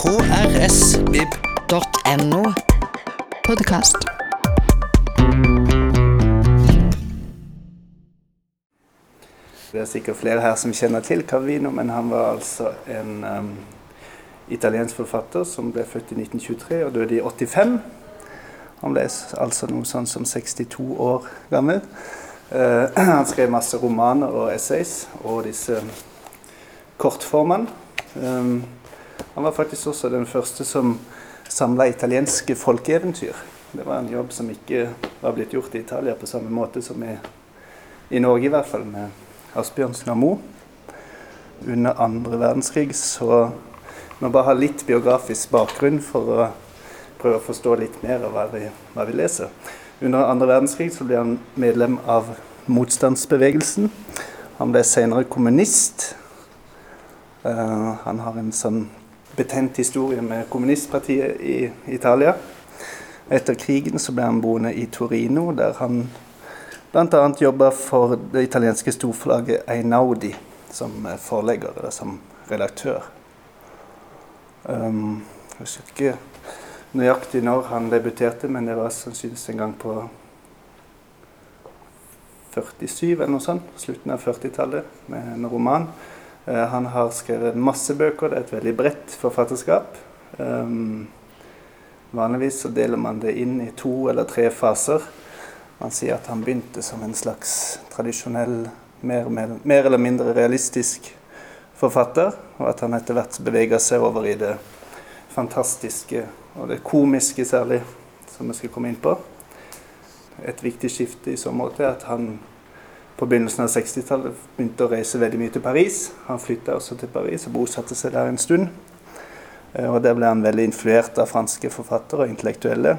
krsvib.no. Podkast. Det er sikkert flere her som kjenner til Cavino, men han var altså en um, italiensk forfatter som ble født i 1923 og døde i 85. Han ble altså noe sånn som 62 år gammel. Uh, han skrev masse romaner og essays og disse kortformene. Um, han var faktisk også den første som samla italienske folkeeventyr. Det var en jobb som ikke var blitt gjort i Italia på samme måte som i, i Norge, i hvert fall, med Asbjørnsen og Moe. Under andre verdenskrig så må bare ha litt biografisk bakgrunn for å prøve å forstå litt mer av hva vi, hva vi leser. Under andre verdenskrig så ble han medlem av motstandsbevegelsen. Han ble senere kommunist. Uh, han har en sånn betent historie med kommunistpartiet i Italia. Etter krigen så ble han boende i Torino, der han bl.a. jobba for det italienske storforlaget Einaudi som forlegger eller som redaktør. Um, jeg husker ikke nøyaktig når han debuterte, men det var sannsynligvis en gang på 47 eller noe sånt. Slutten av 40-tallet, med en roman. Uh, han har skrevet masse bøker. Det er et veldig bredt forfatterskap. Um, vanligvis så deler man det inn i to eller tre faser. Man sier at han begynte som en slags tradisjonell, mer, mer, mer eller mindre realistisk forfatter, og at han etter hvert beveger seg over i det fantastiske og det komiske særlig, som vi skal komme inn på. Et viktig skifte i så måte er at han på begynnelsen av 60-tallet begynte å reise veldig mye til Paris. Han flytta også til Paris og bosatte seg der en stund. Og Der ble han veldig influert av franske forfattere og intellektuelle.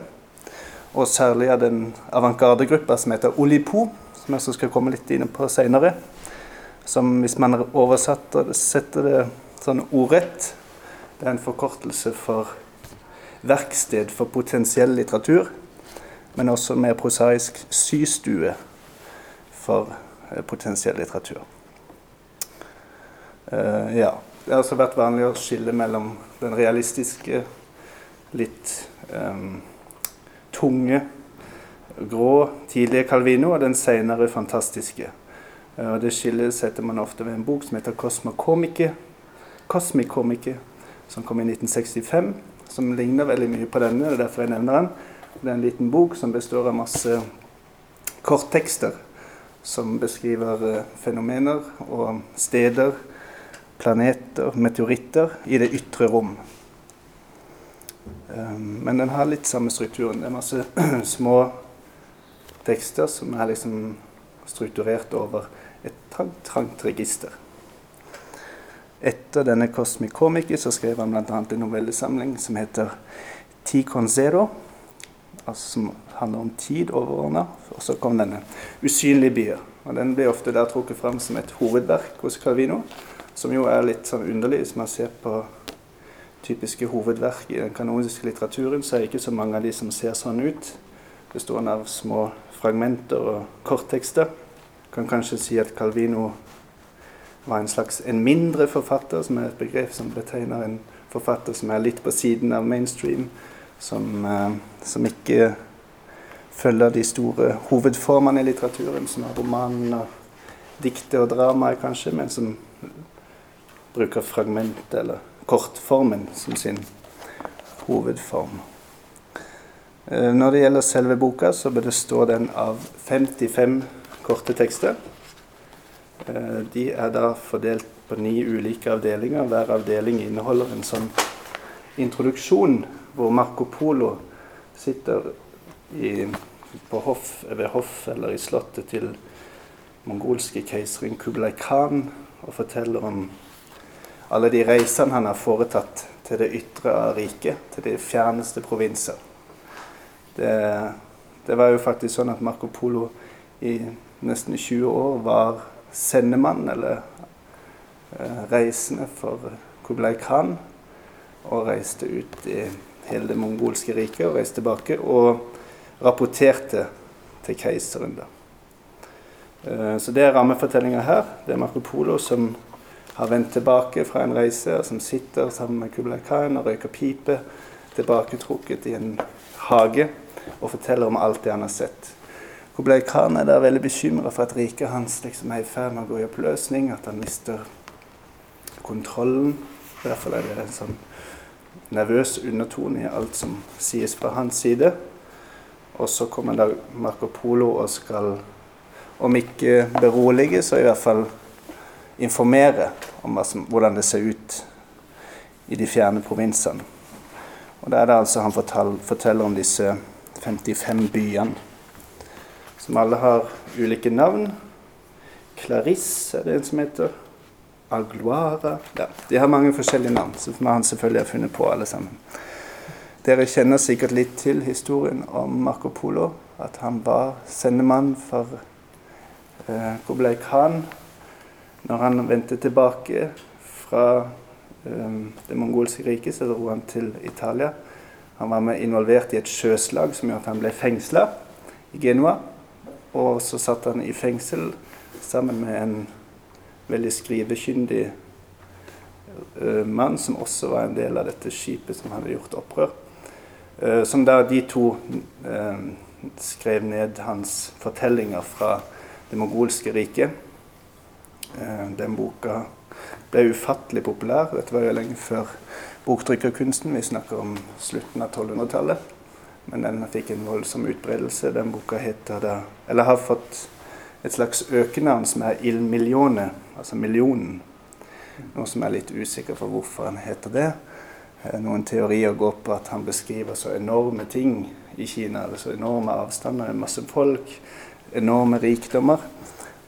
Og særlig av den avantgardegruppa som heter Olipo, som jeg skal komme litt inn på seinere. Som hvis man oversetter setter det sånn ordrett, det er en forkortelse for verksted for potensiell litteratur, men også mer prosaisk systue for potensiell litteratur. Uh, ja. Det har også vært vanlig å skille mellom den realistiske, litt um, tunge, grå, tidlige Calvino og den senere fantastiske. Uh, det skillet setter man ofte ved en bok som heter Kosmikomike, som kom i 1965 som ligner veldig mye på denne. Er derfor jeg nevner den. Det er en liten bok som består av masse korttekster som beskriver eh, fenomener og steder, planeter, meteoritter i det ytre rom. Um, men den har litt samme strukturen. Det er masse små tekster som er liksom strukturert over et trangt, trangt register. Etter denne Cosmic Comic så skrev han bl.a. en novellesamling som heter Ti con zero, altså som handler om tid overordna. Og så kom denne Usynlige byer. Og Den blir ofte der trukket fram som et hovedverk hos Calvino, som jo er litt sånn underlig hvis man ser på typiske hovedverk i den kanoniske litteraturen, så er det ikke så mange av de som ser sånn ut. Bestående av små fragmenter og korttekster. Kan kanskje si at Calvino var en slags en mindre forfatter, som er et begrep som betegner en forfatter som er litt på siden av mainstream, som, eh, som ikke følger de store hovedformene i litteraturen, som er romanen og diktet og dramaet, kanskje, men som bruker fragment eller kortformen som sin hovedform. Eh, når det gjelder selve boka, så består den av 55 korte tekster. Eh, de er da fordelt på ni ulike avdelinger. Hver avdeling inneholder en sånn introduksjon hvor Marco Polo sitter i, hoff, ved hoff eller i slottet til mongolske keiseren Kublai Khan og forteller om alle de reisene han har foretatt til det ytre riket, til de fjerneste provinser. Det, det var jo faktisk sånn at Marco Polo i nesten 20 år var sendemann eller eh, reisende for Kublai Khan. Og reiste ut i hele det mongolske riket og reiste tilbake. Og rapporterte til keiseren. da. Eh, så det er rammefortellinga her. Det er Marco Polo som har vendt tilbake fra en reise, og som sitter sammen med Kublai Khan og røyker pipe, tilbaketrukket i en hage, og forteller om alt det han har sett. Kublai Khan er da veldig bekymra for at riket hans liksom er i ferd med å gå i oppløsning, at han mister kontrollen. I hvert fall er det en sånn nervøs undertone i alt som sies fra hans side. Og så kommer da Marco Polo og skal, om ikke berolige, så i hvert fall informere om hvordan det ser ut i de fjerne provinsene. Og da er det altså han forteller, forteller om disse 55 byene, som alle har ulike navn. Clarisse er det en som heter. Agloara ja, De har mange forskjellige navn, som han selvfølgelig har funnet på alle sammen. Dere kjenner sikkert litt til historien om Marco Polo. At han var sendemann for eh, Kublai Khan når han vendte tilbake fra eh, det mongolske riket, så dro han til Italia. Han var med involvert i et sjøslag som gjorde at han ble fengsla i Genua. Og så satt han i fengsel sammen med en veldig skrivekyndig eh, mann som også var en del av dette skipet som hadde gjort opprør. Uh, som da de to uh, skrev ned hans fortellinger fra det mongolske riket. den boka ble ufattelig populær. Dette var jo lenge før boktrykkerkunsten. Vi snakker om slutten av 1200-tallet. Men den fikk en voldsom utbredelse. Den boka heter da Eller har fått et slags økenavn som er Il Milione, altså millionen. Noe som er litt usikker for hvorfor han heter det. Noen teorier går på at han beskriver så enorme ting i Kina. eller Så enorme avstander, masse folk, enorme rikdommer.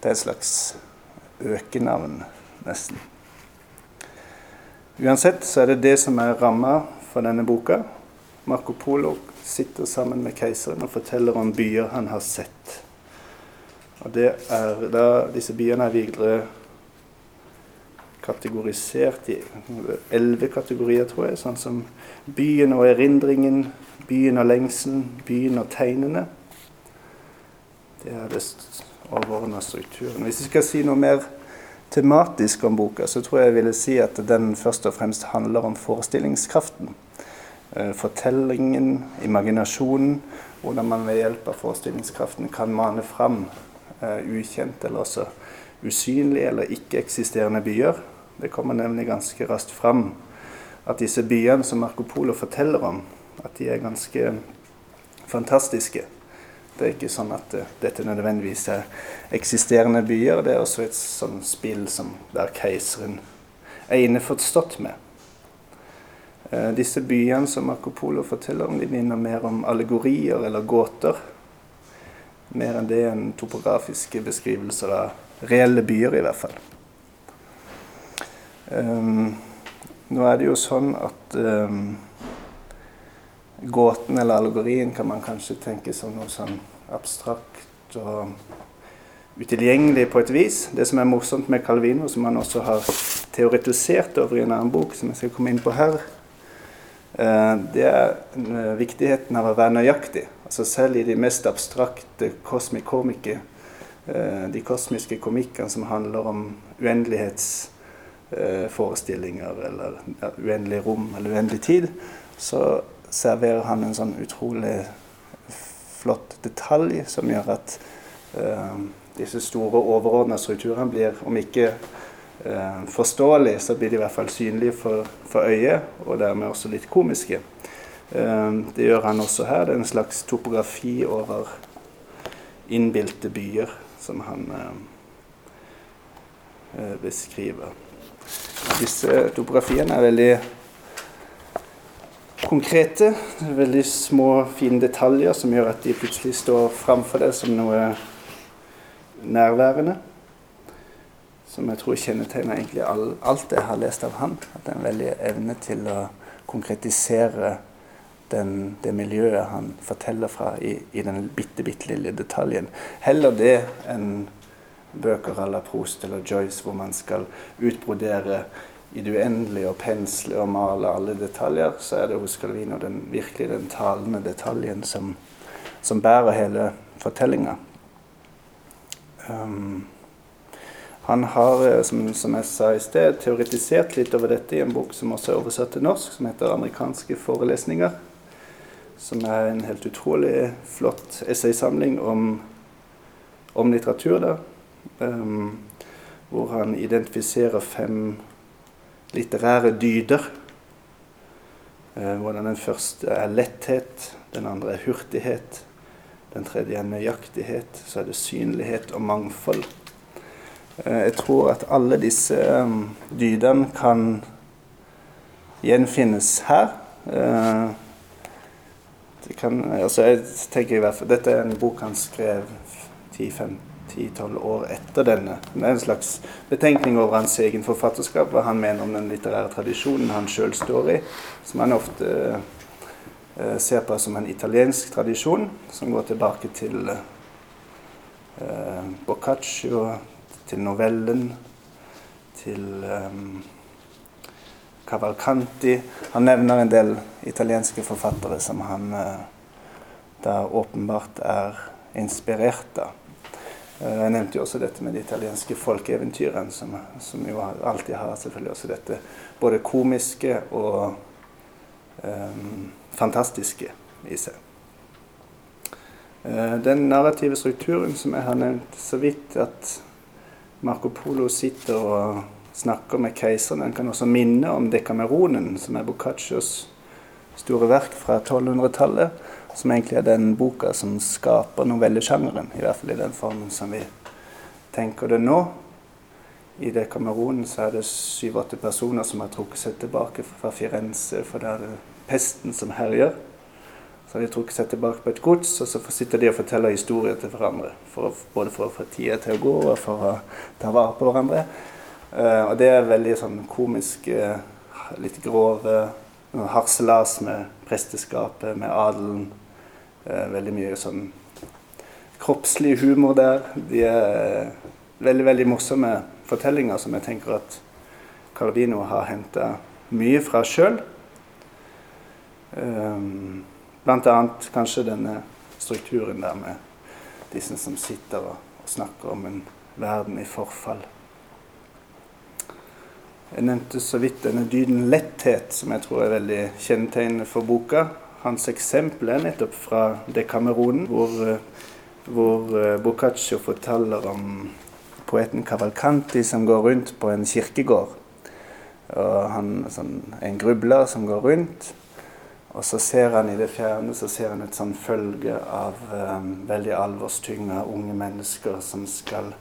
Det er et slags økenavn, nesten. Uansett så er det det som er ramma for denne boka. Marco Polo sitter sammen med keiseren og forteller om byer han har sett. Og det er da Disse byene er videre kategorisert i elleve kategorier, tror jeg. Sånn som byen og erindringen, byen og lengselen, byen og tegnene. Det er det overordna strukturen. Hvis jeg skal si noe mer tematisk om boka, så tror jeg jeg ville si at den først og fremst handler om forestillingskraften. Eh, fortellingen, imaginasjonen. Hvordan man ved hjelp av forestillingskraften kan mane fram Eh, ukjente eller også usynlige eller ikke-eksisterende byer. Det kommer nemlig ganske raskt fram at disse byene som Marco Polo forteller om, at de er ganske fantastiske. Det er ikke sånn at uh, dette nødvendigvis er eksisterende byer. Det er også et sånt spill som der keiseren er innforstått med. Uh, disse byene som Marco Polo forteller om, de minner mer om allegorier eller gåter mer enn det enn topografiske beskrivelser av reelle byer, i hvert fall. Um, nå er det jo sånn at um, gåten eller allegorien kan man kanskje tenke som noe sånn abstrakt og utilgjengelig på et vis. Det som er morsomt med Calvino, som han også har teoretisert over i en annen bok, som jeg skal komme inn på her, uh, det er uh, viktigheten av å være nøyaktig. Altså selv i de mest abstrakte kosmikomike, eh, de kosmiske komikkene som handler om uendelighetsforestillinger eh, eller ja, uendelig rom eller uendelig tid, så serverer han en sånn utrolig flott detalj som gjør at uh, disse store overordna strukturene blir, om ikke uh, forståelige, så blir de i hvert fall synlige for, for øyet, og dermed også litt komiske. Ehm, det gjør han også her. Det er en slags topografi over innbilte byer som han eh, beskriver. Disse topografiene er veldig konkrete. Veldig små, fine detaljer som gjør at de plutselig står framfor deg som noe nærværende. Som jeg tror kjennetegner egentlig alt jeg har lest av han. At det er en veldig evne til å konkretisere den, det miljøet han forteller fra i, i den bitte, bitte lille detaljen. Heller det enn bøker eller Prost eller Joyce hvor man skal utbrodere i det uendelige og pensle og male alle detaljer, så er det hos Calvino den, virkelig den talende detaljen som, som bærer hele fortellinga. Um, Han har, eh, som, som, jeg sa i sted, teoretisert litt over dette i en bok som også er oversatt til norsk, som heter 'Amerikanske forelesninger'. Som er en helt utrolig flott essaysamling om, om litteratur. da. Um, hvor han identifiserer fem litterære dyder. Uh, hvordan den første er letthet, den andre er hurtighet, den tredje er nøyaktighet, så er det synlighet og mangfold. Eh, jeg tror at alle disse um, dydene kan gjenfinnes her. Eh, kan, altså jeg tenker i hvert fall, Dette er en bok han skrev 10-12 år etter denne. Det er en slags betenkning over hans egen forfatterskap, hva han mener om den litterære tradisjonen han sjøl står i, som han ofte eh, ser på som en italiensk tradisjon, som går tilbake til eh, Boccaccio, til novellen, til eh, Cavalcanti. Han nevner en del italienske forfattere som han uh, da åpenbart er inspirert av. Uh, jeg nevnte jo også dette med de italienske folkeeventyrene, som, som, jo alltid har selvfølgelig også dette både komiske og um, fantastiske i seg. Uh, den narrative strukturen som jeg har nevnt så vidt, at Marco Polo sitter og snakker med keiseren. Den kan også minne om Dekameronen, som er Boccaccios store verk fra 1200-tallet. Som egentlig er den boka som skaper novellesjangeren, i hvert fall i den formen som vi tenker det nå. I Dekameronen så er det syv-åtte personer som har trukket seg tilbake fra Firenze, for det er det pesten som herjer. Så har de trukket seg tilbake på et gods, og så sitter de og forteller historier til hverandre. For, både for å få tida til å gå og for å ta vare på hverandre. Uh, og det er veldig sånn komisk, uh, litt grove harselas med presteskapet, med adelen. Uh, veldig mye sånn kroppslig humor der. De er veldig, veldig morsomme fortellinger som jeg tenker at Calvino har henta mye fra sjøl. Um, Blant annet kanskje denne strukturen der med disse som sitter og snakker om en verden i forfall. Jeg nevnte så vidt denne dyden letthet, som jeg tror er veldig kjennetegnende for boka. Hans eksempel er nettopp fra Dekameronen, hvor, hvor eh, Boccaccio forteller om poeten Cavalcanti som går rundt på en kirkegård. Og han sånn, en grubler som går rundt. Og så ser han i det fjerne så ser han et sånn følge av um, veldig alvorstynga unge mennesker som, skal,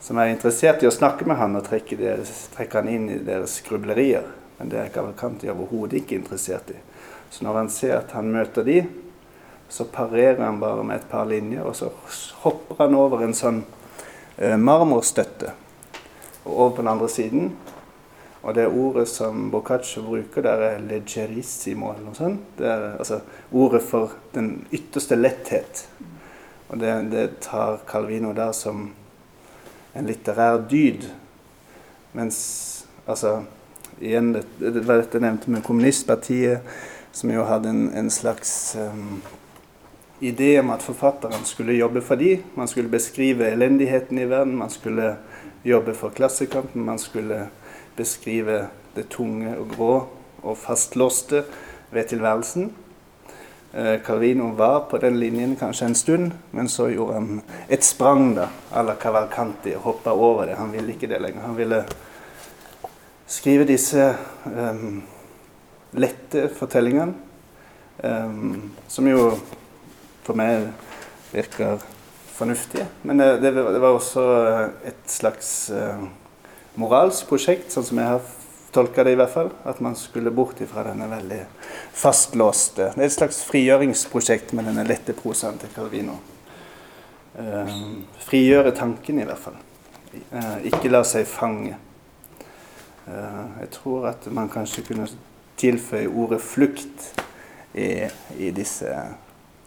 som er interessert i å snakke med han og trekke, deres, trekke han inn i deres grublerier. Men det er Cavalcanti overhodet ikke interessert i. Så når han ser at han møter de, så parerer han bare med et par linjer, og så hopper han over en sånn uh, marmorstøtte. Og over på den andre siden og det ordet som Boccaccio bruker der, er 'leggerissimo', eller noe sånt. Det er altså ordet for den ytterste letthet. Og det, det tar Calvino der som en litterær dyd. Mens altså Igjen, det, det var dette nevnte med kommunistpartiet, som jo hadde en, en slags um, idé om at forfatteren skulle jobbe for de. Man skulle beskrive elendigheten i verden, man skulle jobbe for klassekampen, man skulle beskrive det tunge og grå og fastlåste ved tilværelsen. Eh, Carvino var på den linjen kanskje en stund, men så gjorde han et sprang da, à la Cavalcanti og hoppa over det. Han ville ikke det lenger. Han ville skrive disse um, lette fortellingene, um, som jo for meg virker fornuftige. Men det, det, var også et slags uh, moralsk prosjekt, sånn som jeg har tolka det i hvert fall. At man skulle bort ifra denne veldig fastlåste Det er et slags frigjøringsprosjekt med denne lette prosaen til Calvino. Um, frigjøre tanken, i hvert fall. Uh, ikke la seg fange. Uh, jeg tror at man kanskje kunne tilføye ordet 'flukt' i, i disse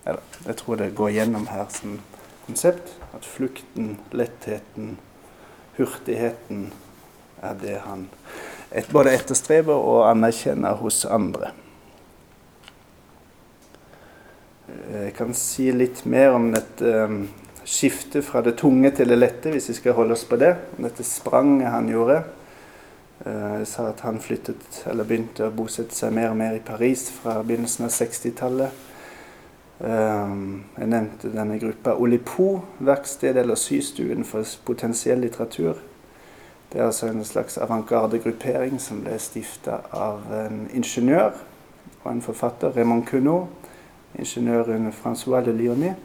eller, Jeg tror det går gjennom her som konsept. At flukten, lettheten, hurtigheten er det han et, både etterstreber og anerkjenner hos andre. Jeg kan si litt mer om dette skiftet fra det tunge til det lette, hvis vi skal holde oss på det. Dette spranget han gjorde. Jeg sa at han flyttet, eller begynte å bosette seg mer og mer i Paris fra begynnelsen av 60-tallet. Jeg nevnte denne gruppa Olipo, verkstedet eller systuen for potensiell litteratur. Det er altså en slags avantgarde-gruppering som ble stifta av en ingeniør og en forfatter, Raymond Cunot, ingeniøren Francois de Lyonnais,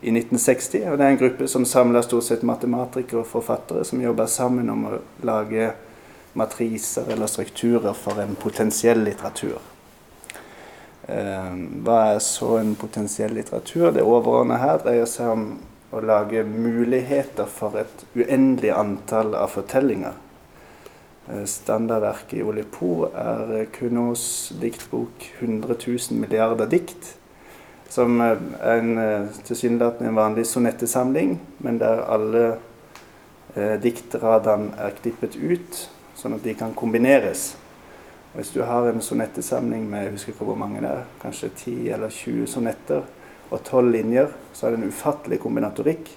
i 1960. Og det er en gruppe som samler stort sett matematikere og forfattere som jobber sammen om å lage matriser eller strukturer for en potensiell litteratur. Hva er så en potensiell litteratur? Det overordnede her dreier seg om å lage muligheter for et uendelig antall av fortellinger. Standardverket i Olipo er Kunos diktbok 100 000 milliarder dikt. Som er en tilsynelatende en vanlig sonettesamling, men der alle eh, diktradene er klippet ut, sånn at de kan kombineres. Hvis du har en sonettesamling med jeg husker ikke hvor mange det er, kanskje 10 eller 20 sonetter, og tolv linjer, så er det en ufattelig kombinatorikk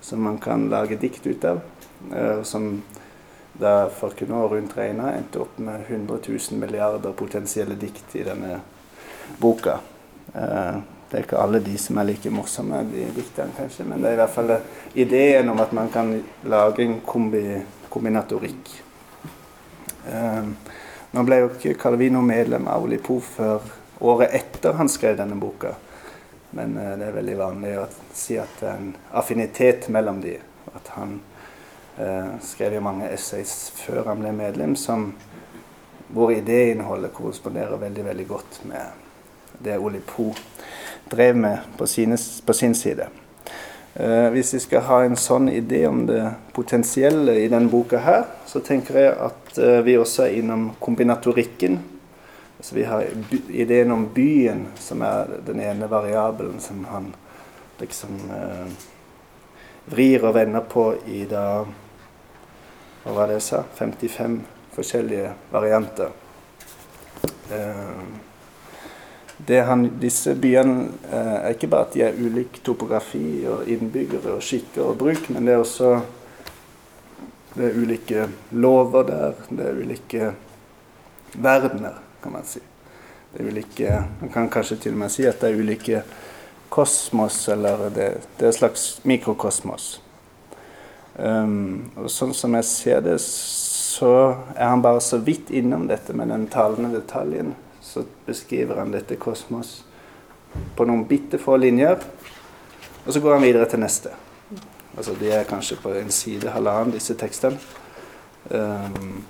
som man kan lage dikt ut av. Uh, som da Falkenor rundt regna endte opp med 100 000 milliarder potensielle dikt i denne boka. Uh, det er ikke alle de som er like morsomme, de diktene kanskje, men det er i hvert fall ideen om at man kan lage en kombi, kombinatorikk. Uh, nå ble jo ikke Calvino medlem av Olipo før året etter han skrev denne boka. Men eh, det er veldig vanlig å si at det er en affinitet mellom de. At han eh, skrev jo mange essays før han ble medlem, som, hvor idéinnholdet korresponderer veldig veldig godt med det Olipo drev med på, sine, på sin side. Eh, hvis vi skal ha en sånn idé om det potensielle i denne boka her, så tenker jeg at eh, vi også er innom kombinatorikken så vi har ideen om byen, som er den ene variabelen som han liksom eh, vrir og vender på i da Hva var det jeg sa? 55 forskjellige varianter. Eh, han, disse byene eh, er ikke bare at de er ulik topografi og innbyggere og skikker og bruk, men det er også det er ulike lover der, det er ulike verdener kan man si. Det er ulike Man kan kanskje til og med si at det er ulike kosmos, eller det, det er et slags mikrokosmos. Um, og sånn som jeg ser det, så er han bare så vidt innom dette med den talende detaljen. Så beskriver han dette kosmos på noen bitte få linjer, og så går han videre til neste. Altså De er kanskje på en side, halvannen, disse tekstene. Um,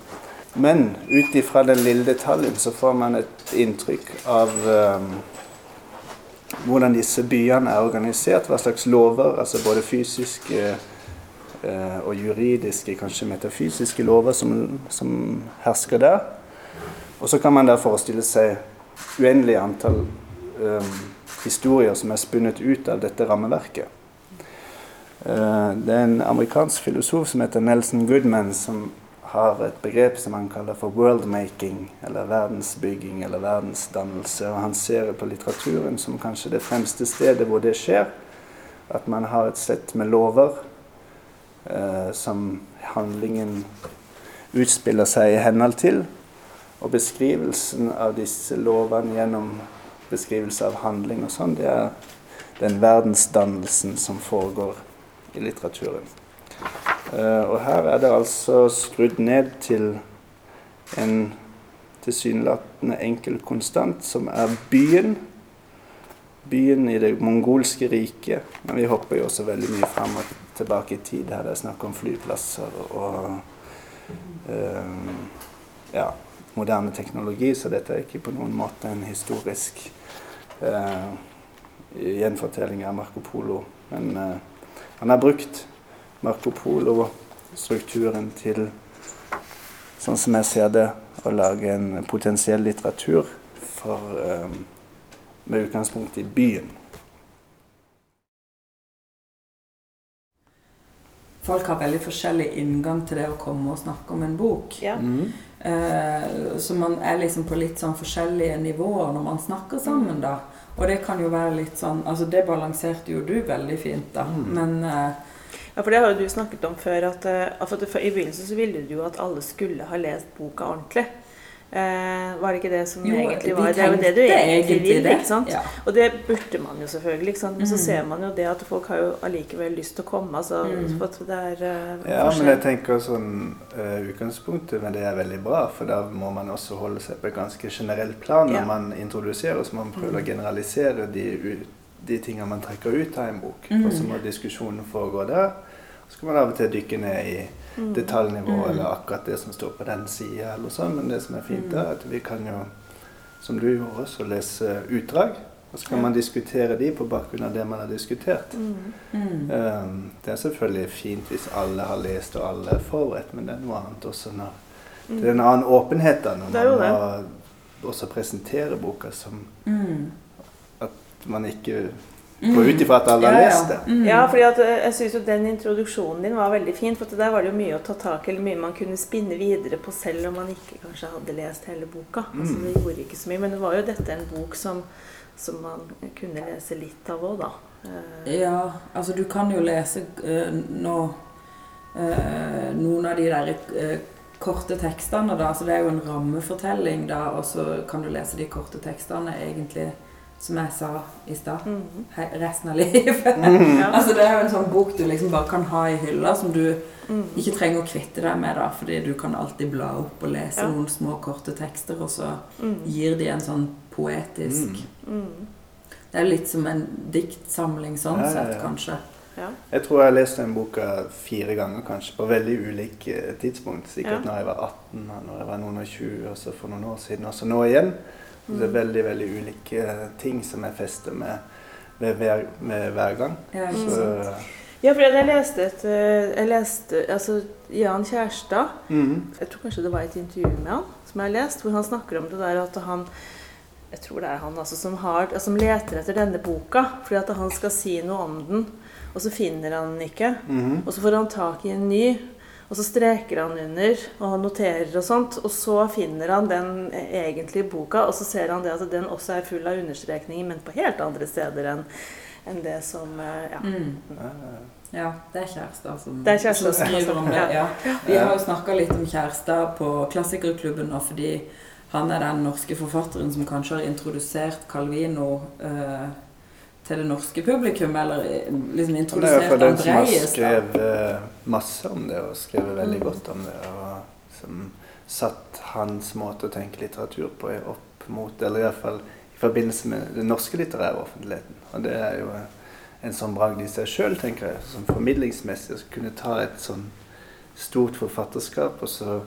men ut ifra den lille detaljen så får man et inntrykk av um, hvordan disse byene er organisert, hva slags lover, altså både fysiske uh, og juridiske, kanskje metafysiske lover, som, som, hersker der. Og så kan man der forestille seg uendelig antall um, historier som er spunnet ut av dette rammeverket. Uh, det er en amerikansk filosof som heter Nelson Goodman, som har et begrep som han kaller for worldmaking, eller verdensbygging eller verdensdannelse. Og han ser på litteraturen som kanskje det fremste stedet hvor det skjer. At man har et sett med lover eh, som handlingen utspiller seg i henhold til. Og beskrivelsen av disse lovene gjennom beskrivelse av handling og sånn, det er den verdensdannelsen som foregår i litteraturen. Uh, og her er det altså skrudd ned til en tilsynelatende enkel konstant, som er byen. Byen i det mongolske riket. Men vi hopper jo også veldig mye fram og tilbake i tid. Her det er snakk om flyplasser og uh, ja, moderne teknologi, så dette er ikke på noen måte en historisk uh, gjenfortelling av Marco Polo. Men han har brukt Marco Polo-strukturen til, sånn som jeg ser det, å lage en potensiell litteratur for, um, med utgangspunkt i byen. folk har veldig forskjellig inngang til det å komme og snakke om en bok. Ja. Mm. Eh, så man er liksom på litt sånn forskjellige nivåer når man snakker sammen, da. Og det kan jo være litt sånn Altså, det balanserte jo du veldig fint, da. Mm. Men eh, Ja, for det har jo du snakket om før. at, eh, for at I begynnelsen så ville du jo at alle skulle ha lest boka ordentlig. Eh, var det ikke det som jo, egentlig var Det er jo det du egentlig vil, ikke sant? Ja. Og det burde man jo selvfølgelig. ikke sant? Men så Mm. ser man jo det at folk har jo allikevel lyst til å komme. altså Mm. for at det er uh, Ja, men jeg tenker sånn uh, Utgangspunktet med det er veldig bra, for da må man også holde seg på et ganske generelt plan når Ja. man introduserer, så man prøve Mm. å generalisere de, de tingene man trekker ut av en bok. Mm. Og så må diskusjonen foregå der. Så kan man av og til dykke ned i. detaljnivå Mm. eller akkurat det som står på den sida, eller sånn. Men det som er fint, Mm. er at vi kan jo, som du gjorde, også lese utdrag. Og så kan Ja. man diskutere de på bakgrunn av det man har diskutert. Mm. Mm. Um, det er selvfølgelig fint hvis alle har lest og alle er forberedt, men det er noe annet også når Det er en annen åpenhet da, når man må også presentere boka som Mm. at man ikke går ut ifra at alle har Ja, ja. lest det. Mm. Ja, fordi at eh, jeg syns jo den introduksjonen din var veldig fin. For at der var det jo mye å ta tak i, eller mye man kunne spinne videre på selv om man ikke kanskje hadde lest hele boka. Altså Mm. Det gjorde ikke så mye. Men det var jo dette en bok som, som man kunne lese litt av òg, da. Eh, Ja, altså du kan jo lese uh, nå uh, noen av de der uh, korte tekstene, da. Så det er jo en rammefortelling, da, og så kan du lese de korte tekstene egentlig, som jeg sa i stad, mm. resten av livet. Mm. Ja. Altså Det er jo en sånn bok du liksom bare kan ha i hylla, som du Mm. ikke trenger å kvitte deg med, da, fordi du kan alltid bla opp og lese Ja. noen små, korte tekster, og så Mm. gir de en sånn poetisk Mm. Mm. Det er litt som en diktsamling sånn Ja, ja, sett, kanskje. Ja. Jeg tror jeg har lest den boka fire ganger, kanskje, på veldig ulike tidspunkt. Sikkert Ja. når jeg var 18, når jeg var noen og 20, og så for noen år siden, og så nå igjen. Det er veldig veldig ulike ting som jeg fester med, med, hver, med hver gang. Ja. Så. Ja, for jeg leste et eh, Jeg leste altså Jan Kjærstad mm. Jeg tror kanskje det var et intervju med han som jeg har lest, hvor han snakker om det der at han Jeg tror det er han altså, som, har, som leter etter denne boka fordi at han skal si noe om den, og så finner han den ikke. Mm. Og så får han tak i en ny, og så streker han under og noterer og sånt. Og så finner han den egentlige boka, og så ser han det at den også er full av understrekninger, men på helt andre steder enn en det som eh, Ja. Mm. Ja, det er kjærester som, Det er som skriver om det. Ja. Ja. Vi har jo snakka litt om kjærester på Klassikerklubben nå, fordi han er den norske forfatteren som kanskje har introdusert Calvino eh, til det norske publikum, eller eh, liksom Han er i hvert introdusert fall den som har skrevet masse om det, og skrevet veldig Mm. godt om det. Og som satt hans måte å tenke litteratur på opp mot, eller iallfall i forbindelse med den norske litterære offentligheten. Og det er jo en sånn bragd i seg sjøl, tenker jeg, som formidlingsmessig. Å kunne ta et sånn stort forfatterskap, og så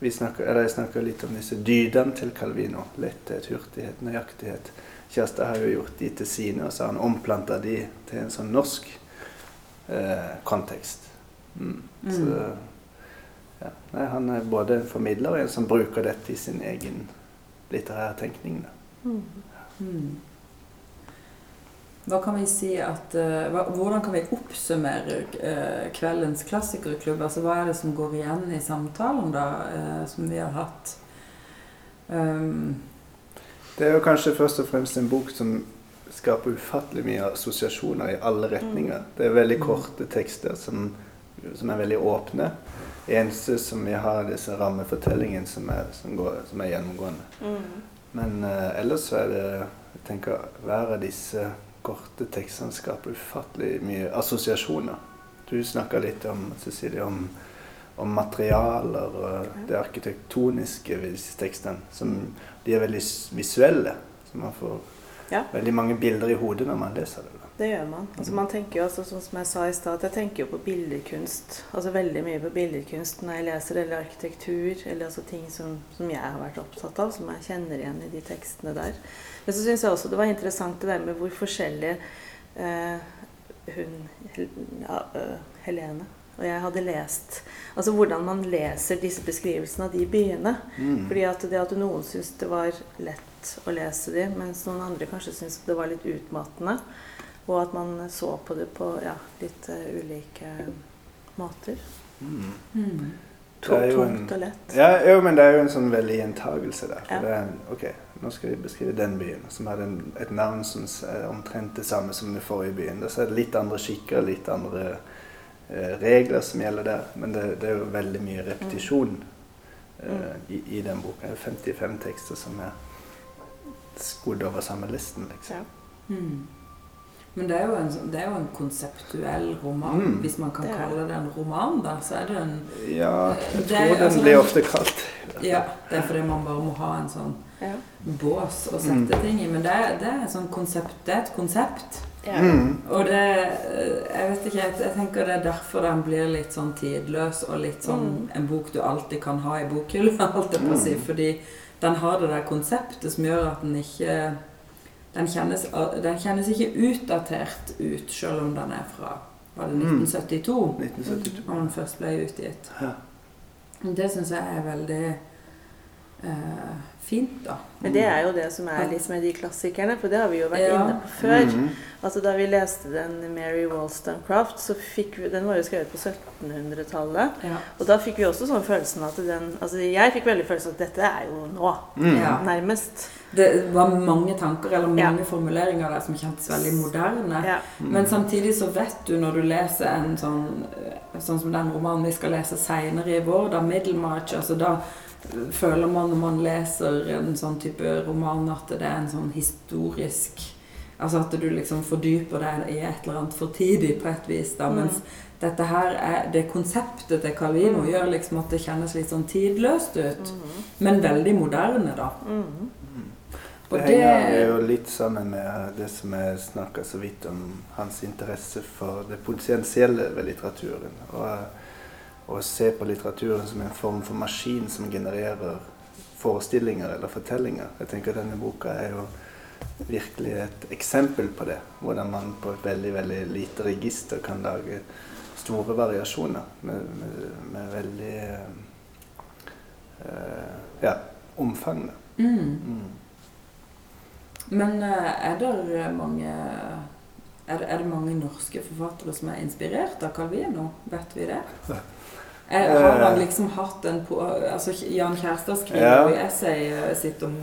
vi snakker, eller Jeg snakker litt om disse dydene til Calvino. Letthet, hurtighet, nøyaktighet. Kjærstad har jo gjort de til sine, og så har han omplanta de til en sånn norsk eh, kontekst. Mm. Mm. Så ja. Nei, han er både en formidler og en som bruker dette i sin egen litterære tenkning. Mm. Mm. Hva kan vi si at uh, hva, Hvordan kan vi oppsummere uh, kveldens klassikerklubb? Altså, hva er det som går igjen i samtalen da, uh, som vi har hatt? Um, Det er jo kanskje først og fremst en bok som skaper ufattelig mye assosiasjoner i alle retninger. Det er veldig Mm. korte tekster som, som er veldig åpne. Eneste som vi har, disse rammefortellingene som er, som går, som er gjennomgående. Mm. Men uh, ellers så er det jeg tenker, Hver av disse korte tekstene skaper ufattelig mye assosiasjoner. Du snakka litt om Cecilie, om, om materialer og det arkitektoniske ved disse tekstene. Som, de er veldig visuelle. Så man får Ja. veldig mange bilder i hodet når man leser det. da. Det gjør man. Altså man tenker jo, altså, sånn som jeg sa i sted, at jeg tenker jo på billedkunst. Altså veldig mye på billedkunst når jeg leser, eller arkitektur, eller altså ting som, som jeg har vært opptatt av, som jeg kjenner igjen i de tekstene der. Men så syns jeg også det var interessant det der med hvor forskjellig eh, hun Hel- ja, uh, Helene og jeg hadde lest Altså hvordan man leser disse beskrivelsene av de byene. Mm. Fordi at det at noen syntes det var lett å lese de, mens noen andre kanskje syntes det var litt utmattende. Og at man så på det på ja, litt uh, ulike måter. Mm. Mm. Tungt og lett. Ja, jo, men det er jo en sånn veldig gjentagelse der. For Ja. det er, en- ok, nå skal vi beskrive den byen, som hadde et navn som er omtrent det samme som den forrige byen. Da er det litt andre skikker, litt andre regler som gjelder der. Men det, det er jo veldig mye repetisjon eh, i, i den boka. Det er 55 tekster som er skodd over samme listen, liksom. Ja. Mm. Men det er, jo en, sånn- det er jo en konseptuell roman. Mm. Hvis man kan Det kalle det en roman, da, så er det en Ja, jeg Det er- tror den altså, blir ofte kalt Ja, det er fordi man bare må ha en sånn Ja. bås å sette Mm. ting i. Men det, det er et sånt konsept. Det er et konsept. Ja. mm. Og det Jeg vet ikke, jeg, jeg tenker det er derfor den blir litt sånn tidløs og litt sånn Mm. en bok du alltid kan ha i bokhylla, holdt jeg på å si. Mm. Fordi den har det der konseptet som gjør at den ikke Den kjennes, den kjennes ikke utdatert ut, selv om den er fra Var det Mm. 1972? 1972. Når den først ble utgitt. Ja. Det syns jeg er veldig eh, fint, da. Men det er jo det som er liksom de klassikerne, for det har vi jo vært Ja. inne på før. Mhm. Altså Da vi leste den Mary Wollstonecraft, så fikk vi, den var jo skrevet på 1700-tallet. Ja. Og da fikk vi også sånn følelsen at den Altså jeg fikk veldig følelsen at dette er jo nå, Mm. Ja. nærmest. Det var mange tanker eller Ja. mange formuleringer der som kjentes veldig moderne. Ja. Mm. Men samtidig så vet du når du leser en sånn Sånn som den romanen vi skal lese seinere i vår, da 'Middlemarch', altså da føler man når man leser en sånn type roman at det er en sånn historisk Altså at du liksom fordyper deg i et eller annet for tidig på et vis. da, Mm. Mens dette her er det konseptet til Calvino Mm. gjør liksom at det kjennes litt sånn tidløst ut. Mm. Men veldig moderne, da. Mhm. Og Det det henger jo litt sammen med det som jeg snakka så vidt om, hans interesse for det potensielle ved litteraturen. Og å se på litteraturen som en form for maskin som genererer forestillinger eller fortellinger. Jeg tenker at Denne boka er jo virkelig et eksempel på det. Hvordan man på et veldig veldig lite register kan lage store variasjoner med, med, med veldig eh, ja, omfang. mm. Mm. Men eh, er det mange er det, er det mange norske forfattere som er inspirert av Calvino? Vet vi det? Er, har han liksom hatt en på, altså Jan Kjærstad skriver Ja. i essayet sitt om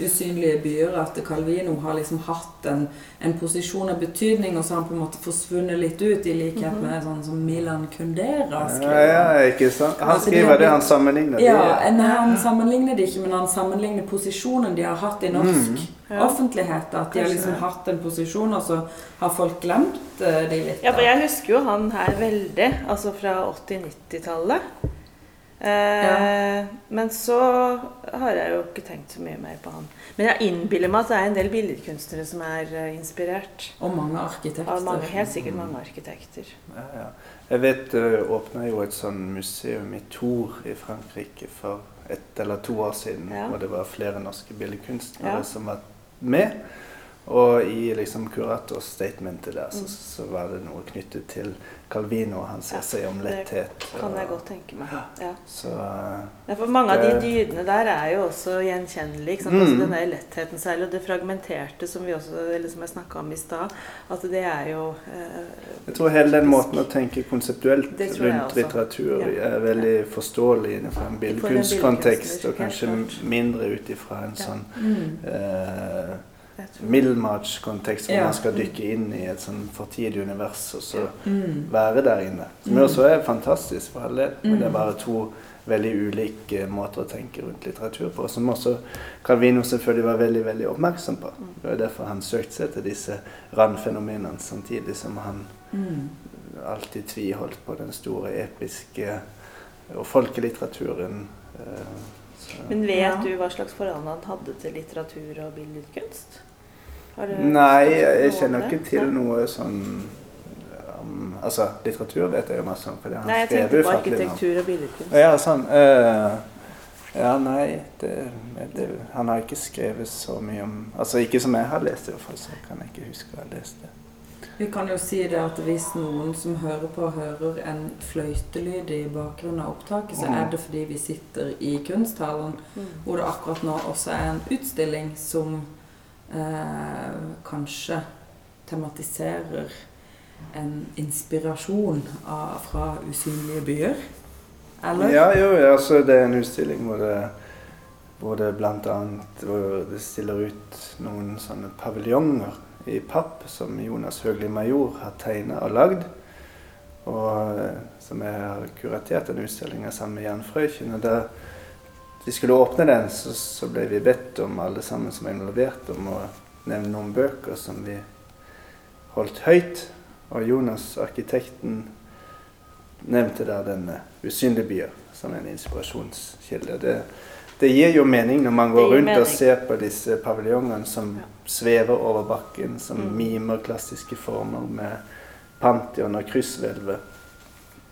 usynlige byer at Calvino har liksom hatt en, en posisjon av betydning, og så har han på en måte forsvunnet litt ut, i likhet Mhm. med sånn som Milan Kundera skriver. ja, ikke sant? Han Altså, skriver det han sammenligner. Ja, nei, Han sammenligner det ikke, men han sammenligner posisjonen de har hatt i norsk Mm. Ja. Offentlighet. At de har liksom hatt en posisjon, og så har folk glemt uh, de litt. Ja, for jeg husker jo han her veldig, altså fra 80-90-tallet. Eh, Men så har jeg jo ikke tenkt så mye mer på han. Men jeg innbiller meg at det er en del billedkunstnere som er eh, inspirert. Og mange arkitekter. Mange, helt sikkert mange arkitekter. Ja, ja. Jeg vet det åpna jo et sånn museum i Tour i Frankrike for ett eller to år siden. Ja. Og det var flere norske billedkunstnere Ja. som var med. Og i liksom kuratorstatementet der så, så var det noe knyttet til Calvino og hans essay om det. Kan jeg godt tenke meg. Ja. Så Ja, for mange av de dydene der er jo også gjenkjennelige. Ikke sant? Mm. Altså den der lettheten særlig, og det fragmenterte som vi også, eller som jeg snakka om i stad. At det er jo eh, jeg tror hele den måten å tenke konseptuelt Det rundt litteratur Ja. er veldig forståelig innenfor en billedkunstkontekst, og kanskje mindre ut ifra en sånn Mm. eh, Middlemarch-kontekst, hvor Ja. man skal dykke inn i et sånn fortidig univers og så Mm. være der inne. Som Mm. jo også er fantastisk for alle. del, men det er Mm. bare to veldig ulike måter å tenke rundt litteratur på, som også Calvino selvfølgelig var veldig veldig oppmerksom på. Mm. Det var derfor han søkte seg til disse randfenomenene, samtidig som han Mm. alltid tviholdt på den store episke og folkelitteraturen. eh, så- Men vet Ja. du hva slags forhold han hadde til litteratur og billedkunst? Har du Nei, jeg, jeg kjenner ikke til Nei. noe sånn um, Altså, litteratur vet jeg jo masse om, fordi han Nei, jeg tenkte på arkitektur og billedkunst. Ja, sånn. Uh, ja, nei det, det, Han har ikke skrevet så mye om Altså ikke som jeg har lest, i hvert fall, så kan jeg ikke huske å ha lest det. Vi kan jo si det at hvis noen som hører på, hører en fløytelyd i bakgrunnen av opptaket, så er det fordi vi sitter i kunsthallen, Mm. hvor det akkurat nå også er en utstilling som eh, kanskje tematiserer en inspirasjon av, fra usynlige byer? Eller? Ja, jo, altså det er en utstilling hvor det, hvor det det stiller ut noen sånne paviljonger i papp som Jonas Høgli Major har tegna og lagd. Og eh, som jeg har kuratert en utstilling sammen med Jan Frøyken. Og da vi skulle åpne den, så, så, ble vi bedt om alle sammen som er involvert, om å nevne noen bøker som vi holdt høyt. Og Jonas, arkitekten, nevnte da denne usynlige byen som en inspirasjonskilde. Det, det, gir jo mening når man går rundt mening. og ser på disse paviljongene som ja. svever over bakken, som mm. mimer klassiske former med pantheon og krysshvelvet.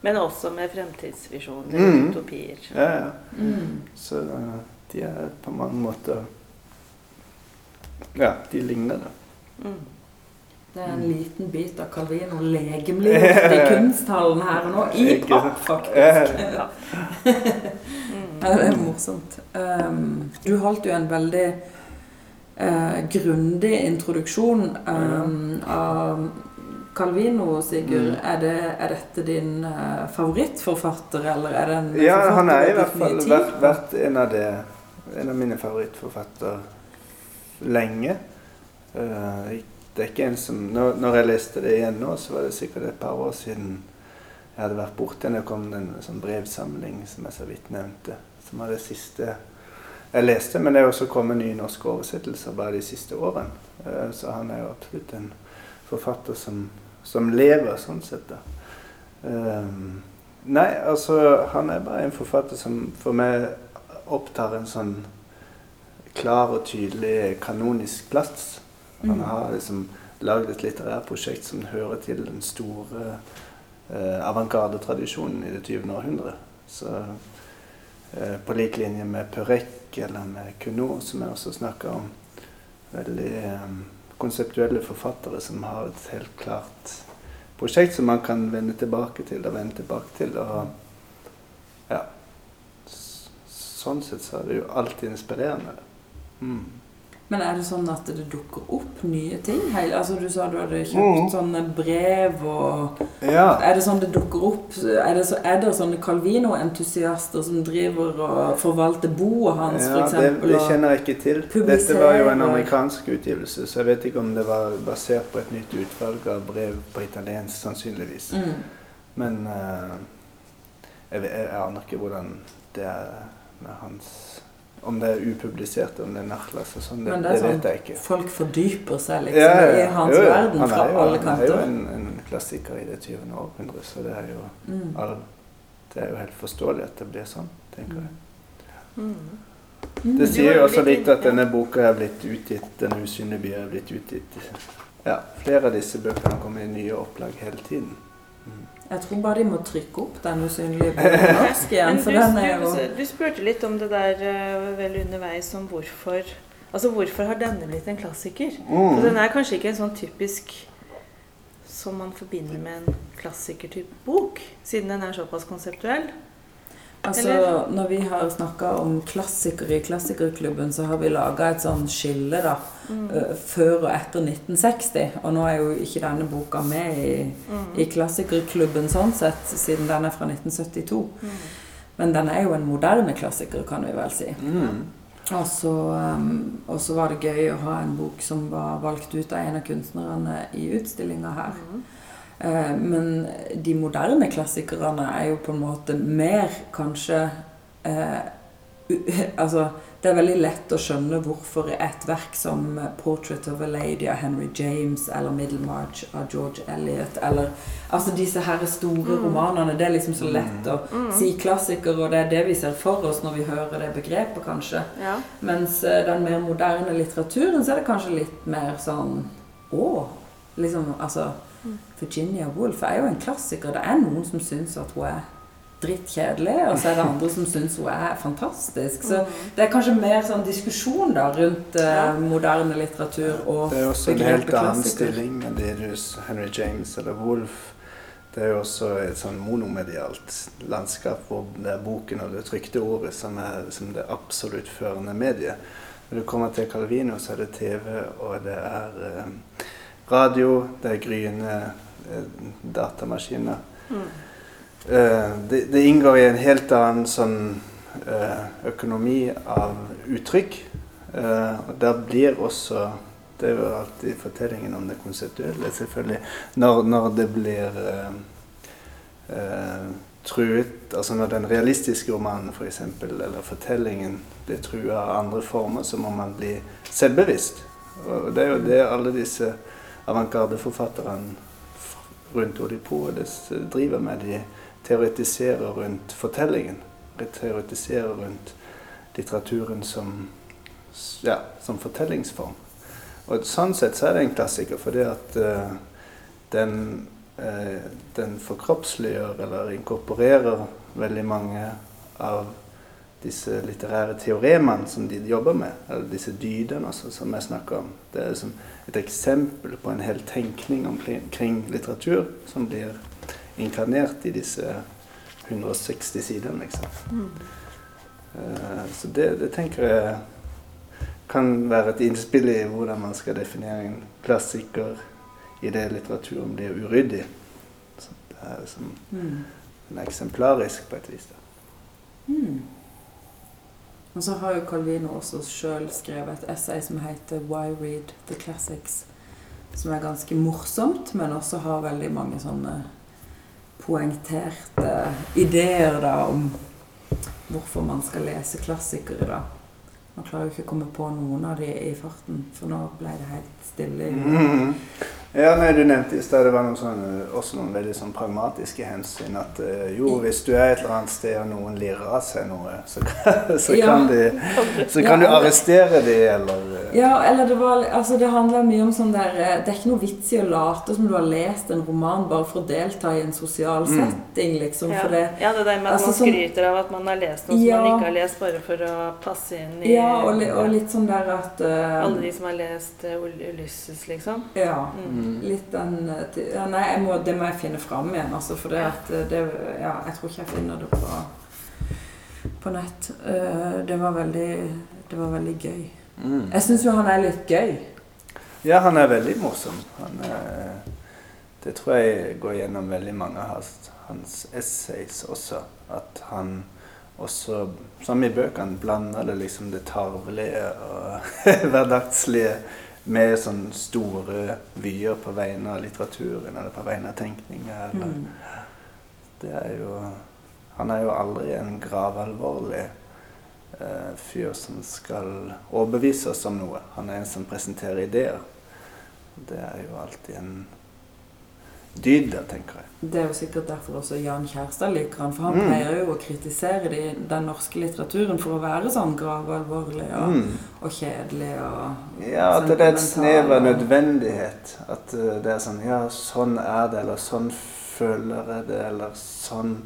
Men også med fremtidsvisjoner og mm. utopier. Ja, ja. Mm. Så uh, de er på mange måter Ja, de ligner, da. Mm. Det er en liten bit av Calvino legemliggjort i kunsthallen her og nå. I papp, faktisk. Ja. det er morsomt. Um, du holdt jo en veldig uh, grundig introduksjon um, av Calvino, Sigurd. Mm. Er, det, er, dette din uh, favorittforfatter, eller er det en Ja, han er i hvert fall vært, vært en, av det, en av mine favorittforfattere lenge. Uh, det er ikke en som når, når, jeg leste det igjen nå, så var det sikkert et par år siden jeg hadde vært borte. Det kom en sånn brevsamling som jeg så vidt nevnte, som var det siste jeg leste. Men det er også kommet nye norske oversettelser bare de siste årene. Uh, så han er jo absolutt en forfatter som, som lever, sånn sett. da. Um, nei, altså Han er bare en forfatter som for meg opptar en sånn klar og tydelig kanonisk plass. Han mm. har liksom lagd et litterært prosjekt som hører til den store eh, avantgardetradisjonen i det 20. århundre. Så eh, på lik linje med Purek eller med Cuno, som jeg også snakker om. Veldig eh, konseptuelle forfattere som har et helt klart prosjekt som man kan vende tilbake til og vende tilbake til. Og ja Sånn sett så er det jo alltid inspirerende. Mm. Men er det sånn at det dukker opp nye ting? Altså Du sa du hadde kjøpt mm. sånne brev og ja. Er det sånn det dukker opp Er det, så, er det sånne Calvino-entusiaster som driver og forvalter boet hans, ja, f.eks.? Det, det kjenner jeg ikke til. Dette var jo en amerikansk utgivelse, så jeg vet ikke om det var basert på et nytt utvalg av brev på italiensk, sannsynligvis. Mm. Men uh, jeg, jeg aner ikke hvordan det er med hans om det er upublisert, om det er Nachlas og sånn, det, det, det sånn, vet jeg ikke. Folk fordyper seg liksom ja, ja, i hans jo, verden fra jo, alle kanter. Han er jo en, en, klassiker i det 20. århundre, så det er jo mm. all, Det er jo helt forståelig at det blir sånn, tenker jeg. Mm. mm. Det sier jo også litt at denne boka er blitt utgitt, 'Den usynlige by' er blitt utgitt Ja, flere av disse bøkene kommer i nye opplag hele tiden. Jeg tror bare de må trykke opp den usynlige boka norsk igjen. Du, den er jo... Du spurte litt om det der uh, vel underveis om hvorfor Altså hvorfor har denne blitt en klassiker? Mm. den er kanskje ikke en sånn typisk som man forbinder med en klassikertype bok, siden den er såpass konseptuell. Altså, Eller? Når vi har snakka om klassikere i Klassikerklubben, så har vi laga et sånn skille da, mm. uh, før og etter 1960. Og nå er jo ikke denne boka med i, mm. i Klassikerklubben sånn sett, siden den er fra 1972. Mm. Men den er jo en moderne klassiker, kan vi vel si. Mm. Og så, um, var det gøy å ha en bok som var valgt ut av en av kunstnerne i utstillinga her. Mm. Eh, men de moderne klassikerne er jo på en måte mer kanskje eh, Altså, det er veldig lett å skjønne hvorfor et verk som 'Portrait of a Lady' av Henry James eller 'Middlemarch' av George Eliot eller Altså disse her store mm. romanene. Det er liksom så lett å mm. si klassiker, og det er det vi ser for oss når vi hører det begrepet, kanskje. Ja. Mens uh, den mer moderne litteraturen, så er det kanskje litt mer sånn Å! Liksom, altså Virginia Woolf er jo en klassiker. Det er noen som syns at hun er drittkjedelig, og så er det andre som syns hun er fantastisk. Så mm. det er kanskje mer sånn diskusjon da rundt uh, moderne litteratur og Det er også en helt annen stilling enn det du Henry James eller Woolf. Det er jo også et sånn monomedialt landskap hvor det er boken og det trykte ordet som er som det absolutt førende mediet. Når du kommer til Calvino, så er det TV, og det er uh, radio, det er gryende eh, datamaskiner. Mm. Eh, det, det inngår i en helt annen sånn eh, økonomi av uttrykk. Og der blir også Det er jo alltid fortellingen om det konseptuelle, selvfølgelig. Når, når det blir eh, truet Altså når den realistiske romanen for eksempel, eller fortellingen blir trua av andre former, så må man bli selvbevisst. Og det er jo det alle disse avantgardeforfatterne rundt Odipodes driver med. De teoretiserer rundt fortellingen. De teoretiserer rundt litteraturen som, ja, som fortellingsform. Og sånn sett så er det en klassiker, fordi at uh, den, uh, den forkroppsliggjør eller inkorporerer veldig mange av disse litterære teoremene som de jobber med, eller disse dydene altså, som jeg snakker om. Det er liksom et eksempel på en hel tenkning omkring litteratur som blir inkarnert i disse 160 sidene, liksom. Mm. Uh, så det, det, tenker jeg kan være et innspill i hvordan man skal definere en klassiker i det litteraturen blir uryddig. Så det er liksom Mm. en eksemplarisk på et vis. da. Mm. Og så har jo Calvino også sjøl skrevet et essay som heter 'Why Read the Classics'. Som er ganske morsomt, men også har veldig mange sånne poengterte ideer da om hvorfor man skal lese klassikere. da. Man klarer jo ikke å komme på noen av de i farten, for nå ble det helt stille. Mm. Ja, nei, Du nevnte i sted det var noen sånne, også noen veldig sånn pragmatiske hensyn. At eh, jo, hvis du er et eller annet sted og noen lirer av seg noe, så, kan- så, Ja. kan, de, så kan du Ja, arrestere de, eller eh, Ja, eller det var Altså, det handler mye om sånn der eh, Det er ikke noe vits i å late som du har lest en roman bare for å delta i en sosial Mm. setting, liksom. Ja. For det ja, det der med at Altså, man sånn- skryter av at man har lest noe Ja. som man ikke har lest, bare for å passe inn i Ja, og, li, og litt sånn der at uh, alle de som har lest uh, Ulysses, liksom. Ja. Mm. Mm. Litt den eh, ja, Nei, jeg må, det må jeg finne fram igjen, altså. For det at eh, det Ja, jeg tror ikke jeg finner det på, på nett. Uh, det var veldig Det var veldig gøy. Mm. Jeg syns jo han er litt gøy. Ja, han er veldig morsom. Han er, det tror jeg går gjennom veldig mange av hans, hans essays også. At han også, som i bøkene, blander det liksom det tarvelige og hverdagslige med sånne store vyer på vegne av litteraturen eller på vegne av tenkninga. eller Mm. Det er jo Han er jo aldri en gravalvorlig eh, fyr som skal overbevise oss om noe. Han er en som presenterer ideer. Det er jo alltid en dyd der, tenker jeg. Det er jo sikkert derfor også Jan Kjærstad liker han, for han Mm. pleier jo å kritisere de, den norske litteraturen for å være sånn gravalvorlig og, Mm. og kjedelig og Ja, at det er et snev av nødvendighet. At eh, det er sånn Ja, sånn er det, eller sånn føler jeg det, eller sånn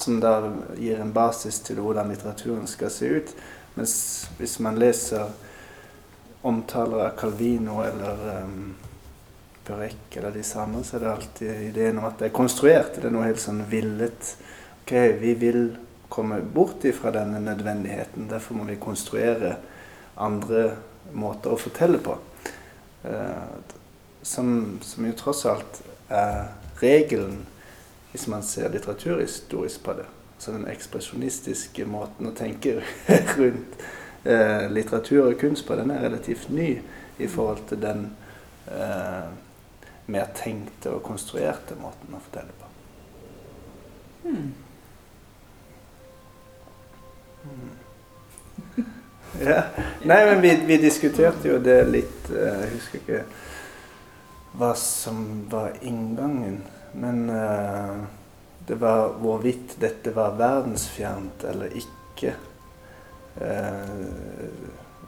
Som da gir en basis til hvordan litteraturen skal se ut. Mens hvis man leser omtaler av Calvino eller um, Burek eller de samme, så er det alltid ideen om at det er konstruert. Det er noe helt sånn villet. Ok, vi vil komme bort ifra denne nødvendigheten. Derfor må vi konstruere andre måter å fortelle på. Eh, som, som jo tross alt er regelen hvis man ser litteraturhistorisk på det. Så den ekspresjonistiske måten å tenke rundt eh, litteratur og kunst på, den er relativt ny i forhold til den eh, mer tenkte og konstruerte måten å fortelle på. hmm. Ja. Nei, men vi, vi diskuterte jo det litt eh, Jeg husker ikke hva som var inngangen. Men uh, det var hvorvidt dette var verdensfjernt eller ikke. Uh,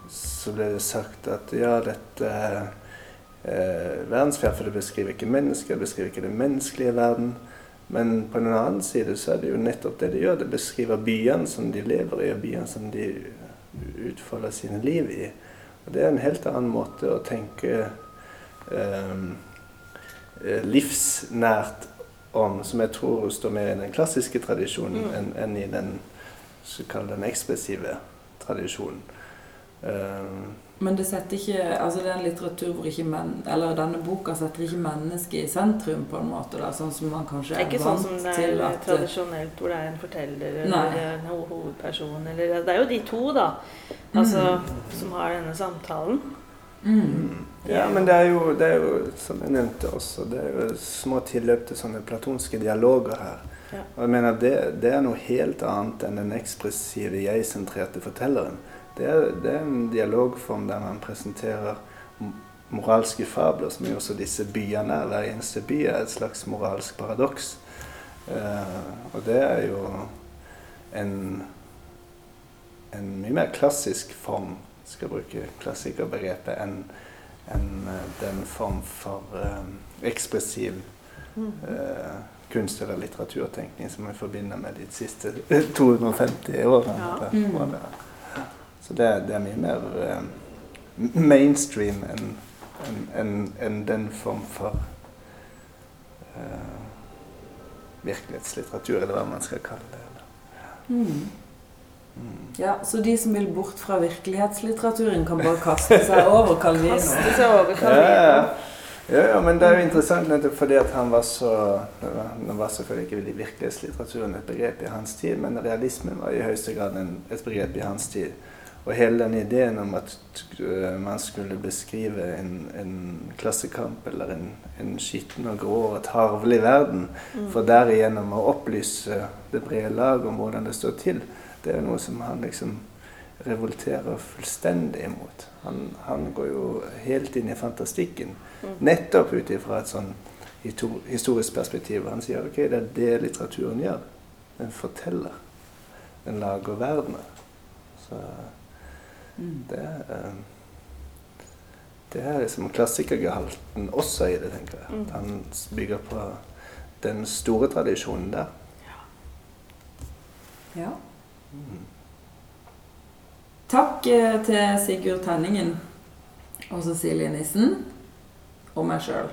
så ble det sagt at ja, dette eh, verdensfjernt, for det beskriver ikke mennesker, det beskriver ikke den menneskelige verden. Men på den annen side så er det jo nettopp det det gjør. Det beskriver byene som de lever i, og byene som de utfolder sine liv i. Og det er en helt annen måte å tenke eh, livsnært om, som jeg tror står mer i den klassiske tradisjonen Mm. enn en i den, den ekspressive tradisjonen. Eh, Men det setter ikke Altså det er en litteratur hvor ikke men, Eller denne boka setter ikke mennesket i sentrum, på en måte, da, sånn som man kanskje Det er er, ikke sånn vant som det er at eh, tradisjonelt, hvor det er en forteller eller en hovedperson. Eller, det er jo de to, da, altså, som har denne samtalen. mm, Ja, men det er, jo, det er jo, som jeg nevnte også, det er jo små tilløp til sånne platonske dialoger her. Ja. Og jeg mener, det, det er noe helt annet enn den ekspressive, jeg-sentrerte fortelleren. Det er, det er en dialogform der man presenterer moralske fabler, som er også disse byene er. Hver eneste by er et slags moralsk paradoks. Eh, og det er jo en, en mye mer klassisk form, skal jeg bruke klassikerbegrepet, enn en, eh, den form for eh, ekspressiv eh, kunst- eller litteraturtenkning som vi forbinder med de siste 250 årene. Ja. Så det, det er mye mer eh, mainstream enn en, en, den form for eh, virkelighetslitteratur, eller hva man skal kalle det. eller. mm. Mm. Ja, så de som vil bort fra virkelighetslitteraturen, kan bare kaste seg over Calvino. Kaste seg over Ja, Calvino. ja. ja, ja, men det er jo interessant nettopp fordi at han var så Nå var selvfølgelig ikke virkelighetslitteraturen et begrep i hans tid, men realismen var i høyeste grad en, et begrep i hans tid. Og hele den ideen om at øh, man skulle beskrive en, en klassekamp eller en, en skitten og grå og tarvelig verden, Mm. for derigjennom å opplyse det brede lag om hvordan det står til, det er noe som han liksom revolterer fullstendig imot. Han, han går jo helt inn i fantastikken, Mm. nettopp ut ifra et sånn historisk perspektiv. Han sier ok, det er det litteraturen gjør. Den forteller. Den lager verdener. Så. Det er Det er liksom klassikergehalten også i det, tenker jeg. Mm. At han bygger på den store tradisjonen der. Ja. Mm. Takk eh, til Sigurd Tenningen og Cecilie Nissen og meg sjøl.